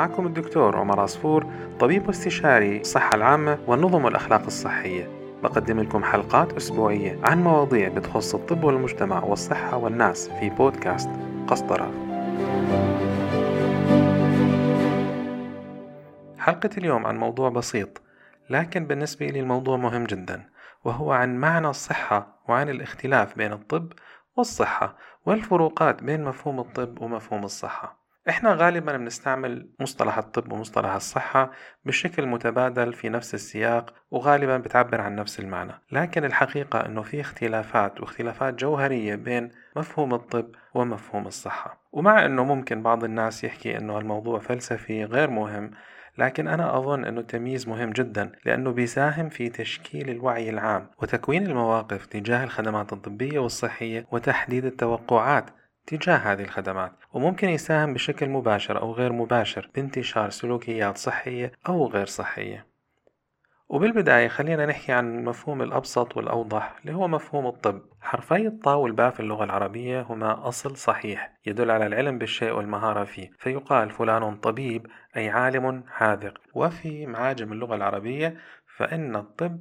معكم الدكتور عمر عصفور طبيب واستشاري الصحة العامة والنظم والأخلاق الصحية. بقدم لكم حلقات أسبوعية عن مواضيع بتخص الطب والمجتمع والصحة والناس في بودكاست قسطرة. حلقة اليوم عن موضوع بسيط لكن بالنسبة لي الموضوع مهم جدا وهو عن معنى الصحة وعن الاختلاف بين الطب والصحة والفروقات بين مفهوم الطب ومفهوم الصحة. إحنا غالبا بنستعمل مصطلح الطب ومصطلح الصحة بشكل متبادل في نفس السياق وغالبا بتعبر عن نفس المعنى. لكن الحقيقة إنه في اختلافات واختلافات جوهرية بين مفهوم الطب ومفهوم الصحة. ومع إنه ممكن بعض الناس يحكي إنه الموضوع فلسفي غير مهم لكن أنا أظن أنه التمييز مهم جدا لأنه بيساهم في تشكيل الوعي العام وتكوين المواقف تجاه الخدمات الطبية والصحية وتحديد التوقعات تجاه هذه الخدمات وممكن يساهم بشكل مباشر أو غير مباشر بانتشار سلوكيات صحية أو غير صحية. وبالبداية خلينا نحكي عن المفهوم الأبسط والأوضح اللي هو مفهوم الطب. حرفي الطاء والباء في اللغة العربية هما أصل صحيح يدل على العلم بالشيء والمهارة فيه. فيقال فلان طبيب أي عالم حاذق. وفي معاجم اللغة العربية فإن الطب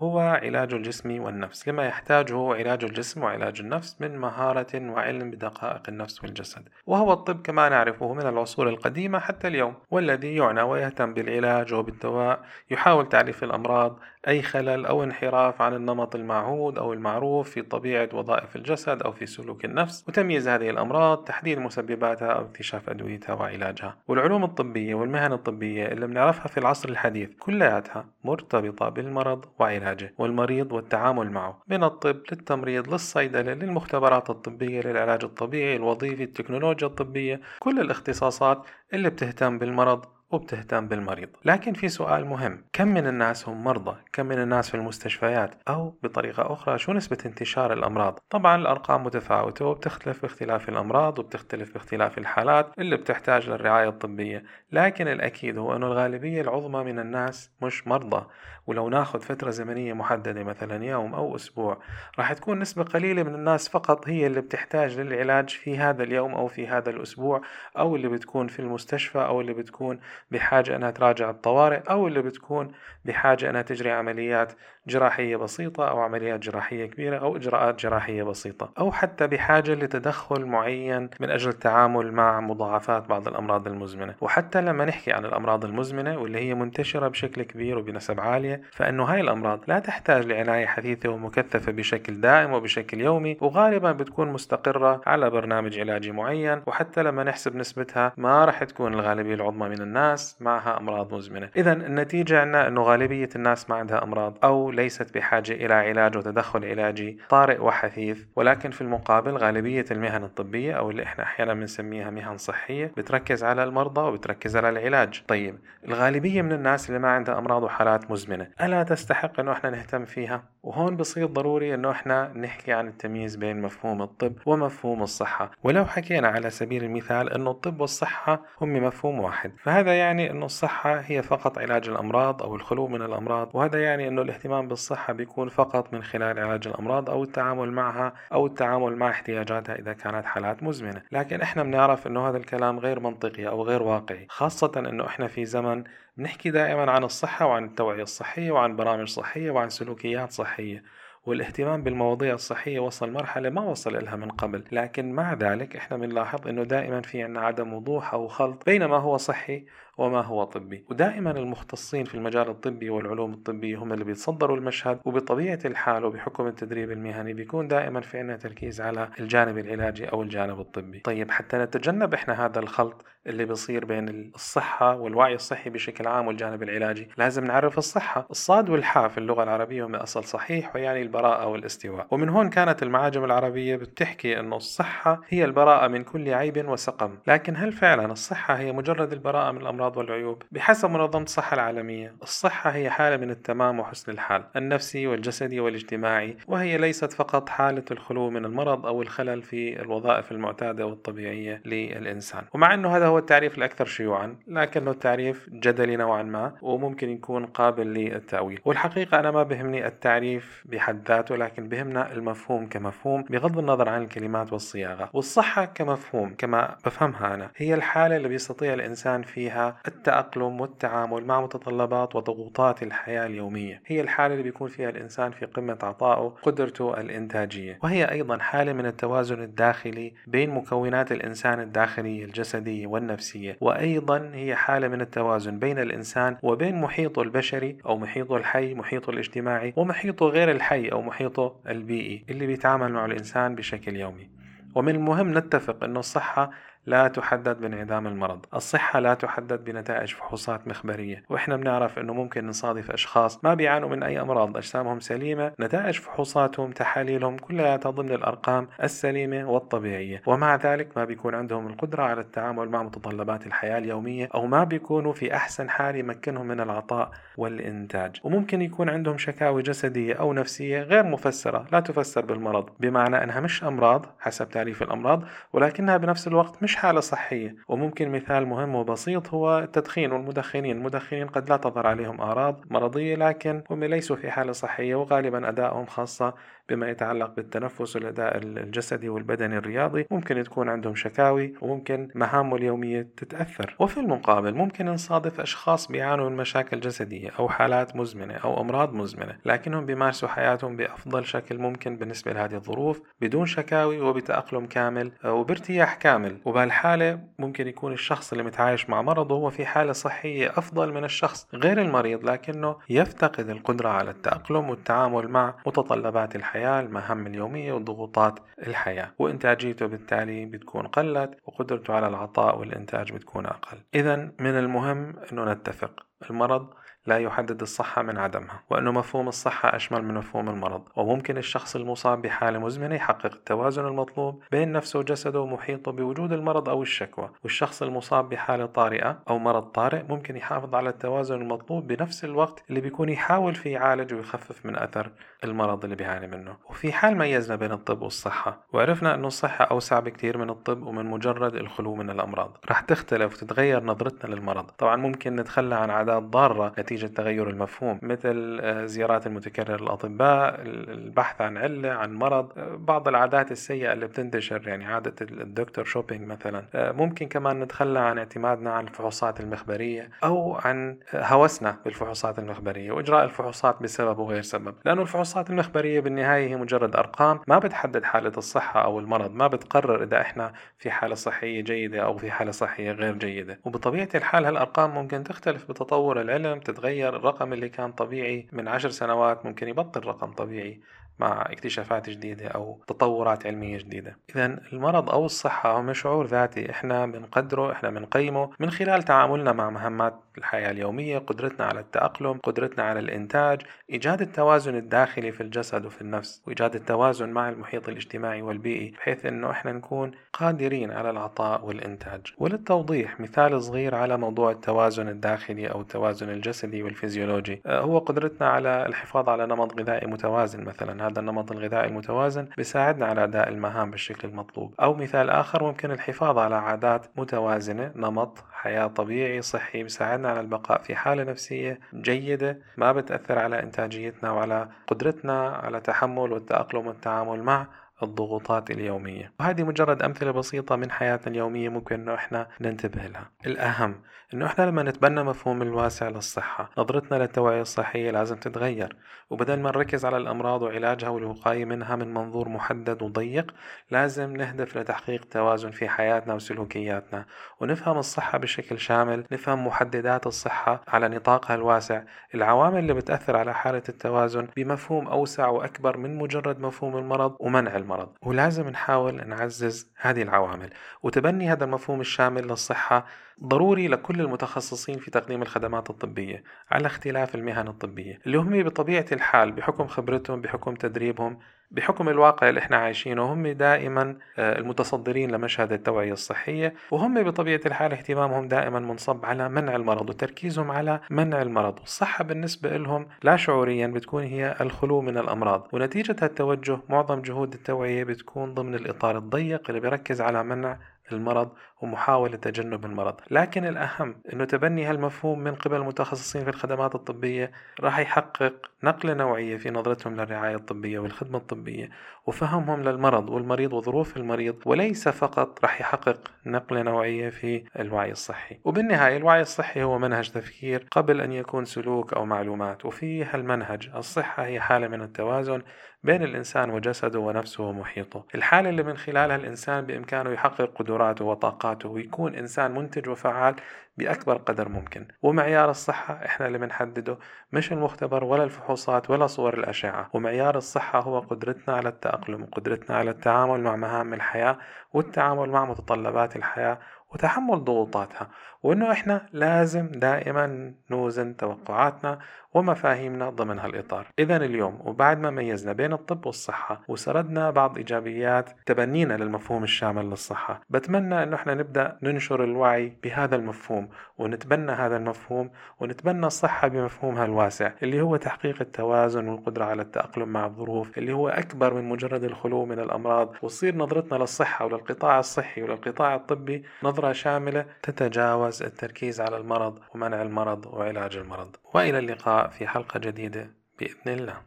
هو علاج الجسم والنفس لما يحتاجه علاج الجسم وعلاج النفس من مهارة وعلم بدقائق النفس والجسد وهو الطب كما نعرفه من العصور القديمة حتى اليوم والذي يعنى ويهتم بالعلاج وبالدواء يحاول تعريف الأمراض أي خلل أو انحراف عن النمط المعهود أو المعروف في طبيعة وظائف الجسد أو في سلوك النفس وتمييز هذه الأمراض تحديد مسبباتها أو اكتشاف أدويتها وعلاجها. والعلوم الطبية والمهن الطبية اللي بنعرفها في العصر الحديث كلياتها مرتبطة بالمرض وعلاجه والمريض والتعامل معه من الطب للتمريض للصيدلة للمختبرات الطبية للعلاج الطبيعي الوظيفي التكنولوجيا الطبية كل الاختصاصات اللي بتهتم بالمرض. وبتهتم بالمريض. لكن في سؤال مهم. كم من الناس هم مرضى؟ كم من الناس في المستشفيات؟ أو بطريقة أخرى شو نسبة انتشار الأمراض؟ طبعا الأرقام متفاوتة وبتختلف باختلاف الأمراض وبتختلف باختلاف الحالات اللي بتحتاج للرعاية الطبية. لكن الأكيد هو أنه الغالبية العظمى من الناس مش مرضى. ولو ناخذ فترة زمنية محددة مثلا يوم أو أسبوع راح تكون نسبة قليلة من الناس فقط هي اللي بتحتاج للعلاج في هذا اليوم أو في هذا الأسبوع أو اللي بتكون في المستشفى أو اللي بتكون بحاجة أنها تراجع الطوارئ أو اللي بتكون بحاجة أنها تجري عمليات جراحية بسيطة أو عمليات جراحية كبيرة أو إجراءات جراحية بسيطة أو حتى بحاجة لتدخل معين من أجل التعامل مع مضاعفات بعض الأمراض المزمنة. وحتى لما نحكي عن الأمراض المزمنة واللي هي منتشرة بشكل كبير وبنسب عالية فإنه هاي الأمراض لا تحتاج لعناية حديثة ومكثفة بشكل دائم وبشكل يومي وغالبا بتكون مستقرة على برنامج علاجي معين. وحتى لما نحسب نسبتها ما راح تكون الغالبية العظمى من الناس معها أمراض مزمنة. إذا النتيجة عندنا أنه غالبية الناس ما عندها أمراض أو ليست بحاجة إلى علاج وتدخل علاجي طارئ وحثيث ولكن في المقابل غالبية المهن الطبية أو اللي إحنا أحيانا بنسميها مهن صحية بتركز على المرضى وبتركز على العلاج. طيب الغالبية من الناس اللي ما عندها أمراض وحالات مزمنة ألا تستحق أنه إحنا نهتم فيها؟ وهون بصير ضروري أنه إحنا نحكي عن التمييز بين مفهوم الطب ومفهوم الصحة. ولو حكينا على سبيل المثال أنه الطب والصحة هم مفهوم واحد فهذا يعني أنه الصحة هي فقط علاج الأمراض أو الخلو من الأمراض وهذا يعني أنه الاهتمام بالصحة بيكون فقط من خلال علاج الأمراض أو التعامل معها أو التعامل مع احتياجاتها إذا كانت حالات مزمنة. لكن إحنا بنعرف أنه هذا الكلام غير منطقي أو غير واقعي خاصة أنه إحنا في زمن نحكي دائما عن الصحة وعن التوعية الصحية وعن برامج صحية وعن سلوكيات صحية. والاهتمام بالمواضيع الصحية وصل مرحلة ما وصل لها من قبل. لكن مع ذلك إحنا بنلاحظ إنه دائما في عنا عدم وضوح أو خلط بين ما هو صحي وما هو طبي. ودائما المختصين في المجال الطبي والعلوم الطبية هم اللي بيتصدروا المشهد وبطبيعة الحال وبحكم التدريب المهني بيكون دائما في عنا تركيز على الجانب العلاجي أو الجانب الطبي. طيب حتى نتجنب إحنا هذا الخلط اللي بيصير بين الصحة والوعي الصحي بشكل عام والجانب العلاجي لازم نعرف الصحة. الصاد والحاء في اللغة العربية هم أصل صحيح ويعني البراءة والاستواء. ومن هون كانت المعاجم العربية بتحكي أنه الصحة هي البراءة من كل عيب وسقم. لكن هل فعلا الصحة هي مجرد البراءة من الأمراض؟ والعيوب بحسب منظمة الصحة العالمية. الصحة هي حالة من التمام وحسن الحال النفسي والجسدي والاجتماعي وهي ليست فقط حالة الخلو من المرض أو الخلل في الوظائف المعتادة والطبيعية للإنسان. ومع أنه هذا هو التعريف الأكثر شيوعا لكنه تعريف جدلي نوعا ما وممكن يكون قابل للتأويل. والحقيقة أنا ما بهمني التعريف بحد ذاته لكن بهمنا المفهوم كمفهوم بغض النظر عن الكلمات والصياغة. والصحة كمفهوم كما بفهمها أنا هي الحالة اللي بيستطيع الإنسان فيها التأقلم والتعامل مع متطلبات وضغوطات الحياة اليومية. هي الحالة اللي بيكون فيها الإنسان في قمة عطائه قدرته الإنتاجية. وهي أيضا حالة من التوازن الداخلي بين مكونات الإنسان الداخلية الجسدية والنفسية. وأيضا هي حالة من التوازن بين الإنسان وبين محيطه البشري أو محيطه الحي محيطه الاجتماعي ومحيطه غير الحي أو محيطه البيئي اللي بيتعامل مع الإنسان بشكل يومي. ومن المهم نتفق أن الصحة لا تحدد بانعدام المرض. الصحة لا تحدد بنتائج فحوصات مخبرية. وإحنا بنعرف أنه ممكن نصادف أشخاص ما بيعانوا من أي أمراض. أجسامهم سليمة نتائج فحوصاتهم تحاليلهم كلها ضمن الأرقام السليمة والطبيعية. ومع ذلك ما بيكون عندهم القدرة على التعامل مع متطلبات الحياة اليومية أو ما بيكونوا في أحسن حال يمكنهم من العطاء والإنتاج. وممكن يكون عندهم شكاوي جسدية أو نفسية غير مفسرة لا تفسر بالمرض. بمعنى أنها مش أمراض حسب تعريف الأمراض ولكنها بنفس الوقت مش حالة صحية. وممكن مثال مهم وبسيط هو التدخين والمدخنين. المدخنين قد لا تظهر عليهم أعراض مرضية لكن هم ليسوا في حالة صحية وغالبا أدائهم خاصة بما يتعلق بالتنفس والأداء الجسدي والبدني الرياضي. ممكن تكون عندهم شكاوي وممكن مهامه اليومية تتأثر. وفي المقابل ممكن نصادف أشخاص بيعانوا من مشاكل جسدية أو حالات مزمنة أو أمراض مزمنة لكنهم بيمارسوا حياتهم بأفضل شكل ممكن بالنسبة لهذه الظروف بدون شكاوي وبتأقلم كامل وبارتياح كامل. وبهالحالة ممكن يكون الشخص اللي متعايش مع مرضه هو في حالة صحية أفضل من الشخص غير المريض لكنه يفتقد القدرة على التأقلم والتعامل مع متطلبات الحياة المهام اليومية وضغوطات الحياة. وإنتاجيته بالتالي بتكون قلت وقدرته على العطاء والإنتاج بتكون أقل. إذا من المهم أنه نتفق. المرض لا يحدد الصحة من عدمها وأنه مفهوم الصحة أشمل من مفهوم المرض. وممكن الشخص المصاب بحالة مزمنة يحقق التوازن المطلوب بين نفسه وجسده ومحيطه بوجود المرض أو الشكوى. والشخص المصاب بحالة طارئة أو مرض طارئ ممكن يحافظ على التوازن المطلوب بنفس الوقت اللي بيكون يحاول فيه يعالج ويخفف من أثر المرض اللي بيعاني منه. وفي حال ميزنا بين الطب والصحة وعرفنا أنه الصحة أوسع بكثير من الطب ومن مجرد الخلو من الأمراض. رح تختلف وتتغير نظرتنا للمرض. طبعا ممكن نتخلى عن عادات ضارة نتيجة تغير المفهوم مثل آه، زيارات المتكررة للأطباء البحث عن علة عن مرض آه، بعض العادات السيئة اللي بتنتشر يعني عادة الدكتور شوبينج مثلا آه، ممكن كمان نتخلى عن اعتمادنا على الفحوصات المخبرية أو عن هوسنا بالفحوصات المخبرية وإجراء الفحوصات بسبب وغير سبب لأنه الفحوصات المخبرية بالنهاية هي مجرد أرقام ما بتحدد حالة الصحة أو المرض ما بتقرر إذا إحنا في حالة صحية جيدة أو في حالة صحية غير جيدة وبطبيعة الحال هالأرقام ممكن تختلف بتطور العلم تتغير الرقم اللي كان طبيعي من عشر سنوات ممكن يبطل رقم طبيعي. مع اكتشافات جديدة أو تطورات علمية جديدة. إذا المرض أو الصحة هو شعور ذاتي. إحنا بنقدره إحنا بنقيمه. من خلال تعاملنا مع مهمات الحياة اليومية قدرتنا على التأقلم قدرتنا على الإنتاج إيجاد التوازن الداخلي في الجسد وفي النفس وإيجاد التوازن مع المحيط الاجتماعي والبيئي بحيث أنه إحنا نكون قادرين على العطاء والإنتاج. وللتوضيح مثال صغير على موضوع التوازن الداخلي أو التوازن الجسدي والفيزيولوجي. آه، هو قدرتنا على الحفاظ على نمط غذائي متوازن مثلا. هذا النمط الغذائي المتوازن بيساعدنا على أداء المهام بالشكل المطلوب. أو مثال آخر ممكن الحفاظ على عادات متوازنة نمط حياة طبيعي صحي بيساعدنا على البقاء في حالة نفسية جيدة ما بتأثر على إنتاجيتنا وعلى قدرتنا على تحمل والتأقلم والتعامل مع الضغوطات اليومية. وهذه مجرد أمثلة بسيطة من حياتنا اليومية ممكن أنه إحنا ننتبه لها. الأهم أنه إحنا لما نتبنى مفهوم الواسع للصحة نظرتنا للتوعية الصحية لازم تتغير. وبدل ما نركز على الأمراض وعلاجها والوقاية منها من منظور محدد وضيق لازم نهدف لتحقيق توازن في حياتنا وسلوكياتنا. ونفهم الصحة بشكل شامل نفهم محددات الصحة على نطاقها الواسع. العوامل اللي بتأثر على حالة التوازن بمفهوم أوسع وأكبر من مجرد مفهوم المرض ومنع المرض. ولازم نحاول نعزز هذه العوامل. وتبني هذا المفهوم الشامل للصحة ضروري لكل المتخصصين في تقديم الخدمات الطبية على اختلاف المهن الطبية اللي هم بطبيعة الحال بحكم خبرتهم بحكم تدريبهم بحكم الواقع اللي إحنا عايشينه هم دائما آه، المتصدرين لمشهد التوعية الصحية وهم بطبيعة الحال اهتمامهم دائما منصب على منع المرض وتركيزهم على منع المرض. والصحة بالنسبة لهم لا شعوريا بتكون هي الخلو من الأمراض ونتيجة هالتوجه معظم جهود التوعية بتكون ضمن الإطار الضيق اللي بيركز على منع المرض ومحاولة تجنب المرض. لكن الأهم أنه تبني هالمفهوم من قبل المتخصصين في الخدمات الطبية. راح يحقق نقلة نوعية في نظرتهم للرعاية الطبية والخدمة الطبية وفهمهم للمرض والمريض وظروف المريض وليس فقط راح يحقق نقلة نوعية في الوعي الصحي. وبالنهاية الوعي الصحي هو منهج تفكير قبل أن يكون سلوك أو معلومات. وفي هالمنهج الصحة هي حالة من التوازن بين الإنسان وجسده ونفسه ومحيطه. الحالة اللي من خلالها الإنسان بإمكانه يحقق قدراته وطاقاته ويكون إنسان منتج وفعال بأكبر قدر ممكن. ومعيار الصحة إحنا اللي بنحدده مش المختبر ولا الفحوصات ولا صور الأشعة. ومعيار الصحة هو قدرتنا على التأقلم وقدرتنا على التعامل مع مهام الحياة والتعامل مع متطلبات الحياة وتحمل ضغوطاتها وإنه إحنا لازم دائما نوزن توقعاتنا ومفاهيمنا ضمن هالإطار. إذا اليوم وبعد ما ميزنا بين الطب والصحة وسردنا بعض إيجابيات تبنينا للمفهوم الشامل للصحة بتمنى إنه إحنا نبدأ ننشر الوعي بهذا المفهوم ونتبنى هذا المفهوم ونتبنى الصحة بمفهومها الواسع اللي هو تحقيق التوازن والقدرة على التأقلم مع الظروف اللي هو أكبر من مجرد الخلو من الأمراض وتصير نظرتنا للصحة وللقطاع الصحي وللقطاع الطبي نظرة شاملة تتجاوز التركيز على المرض ومنع المرض وعلاج المرض. وإلى اللقاء في حلقة جديدة بإذن الله.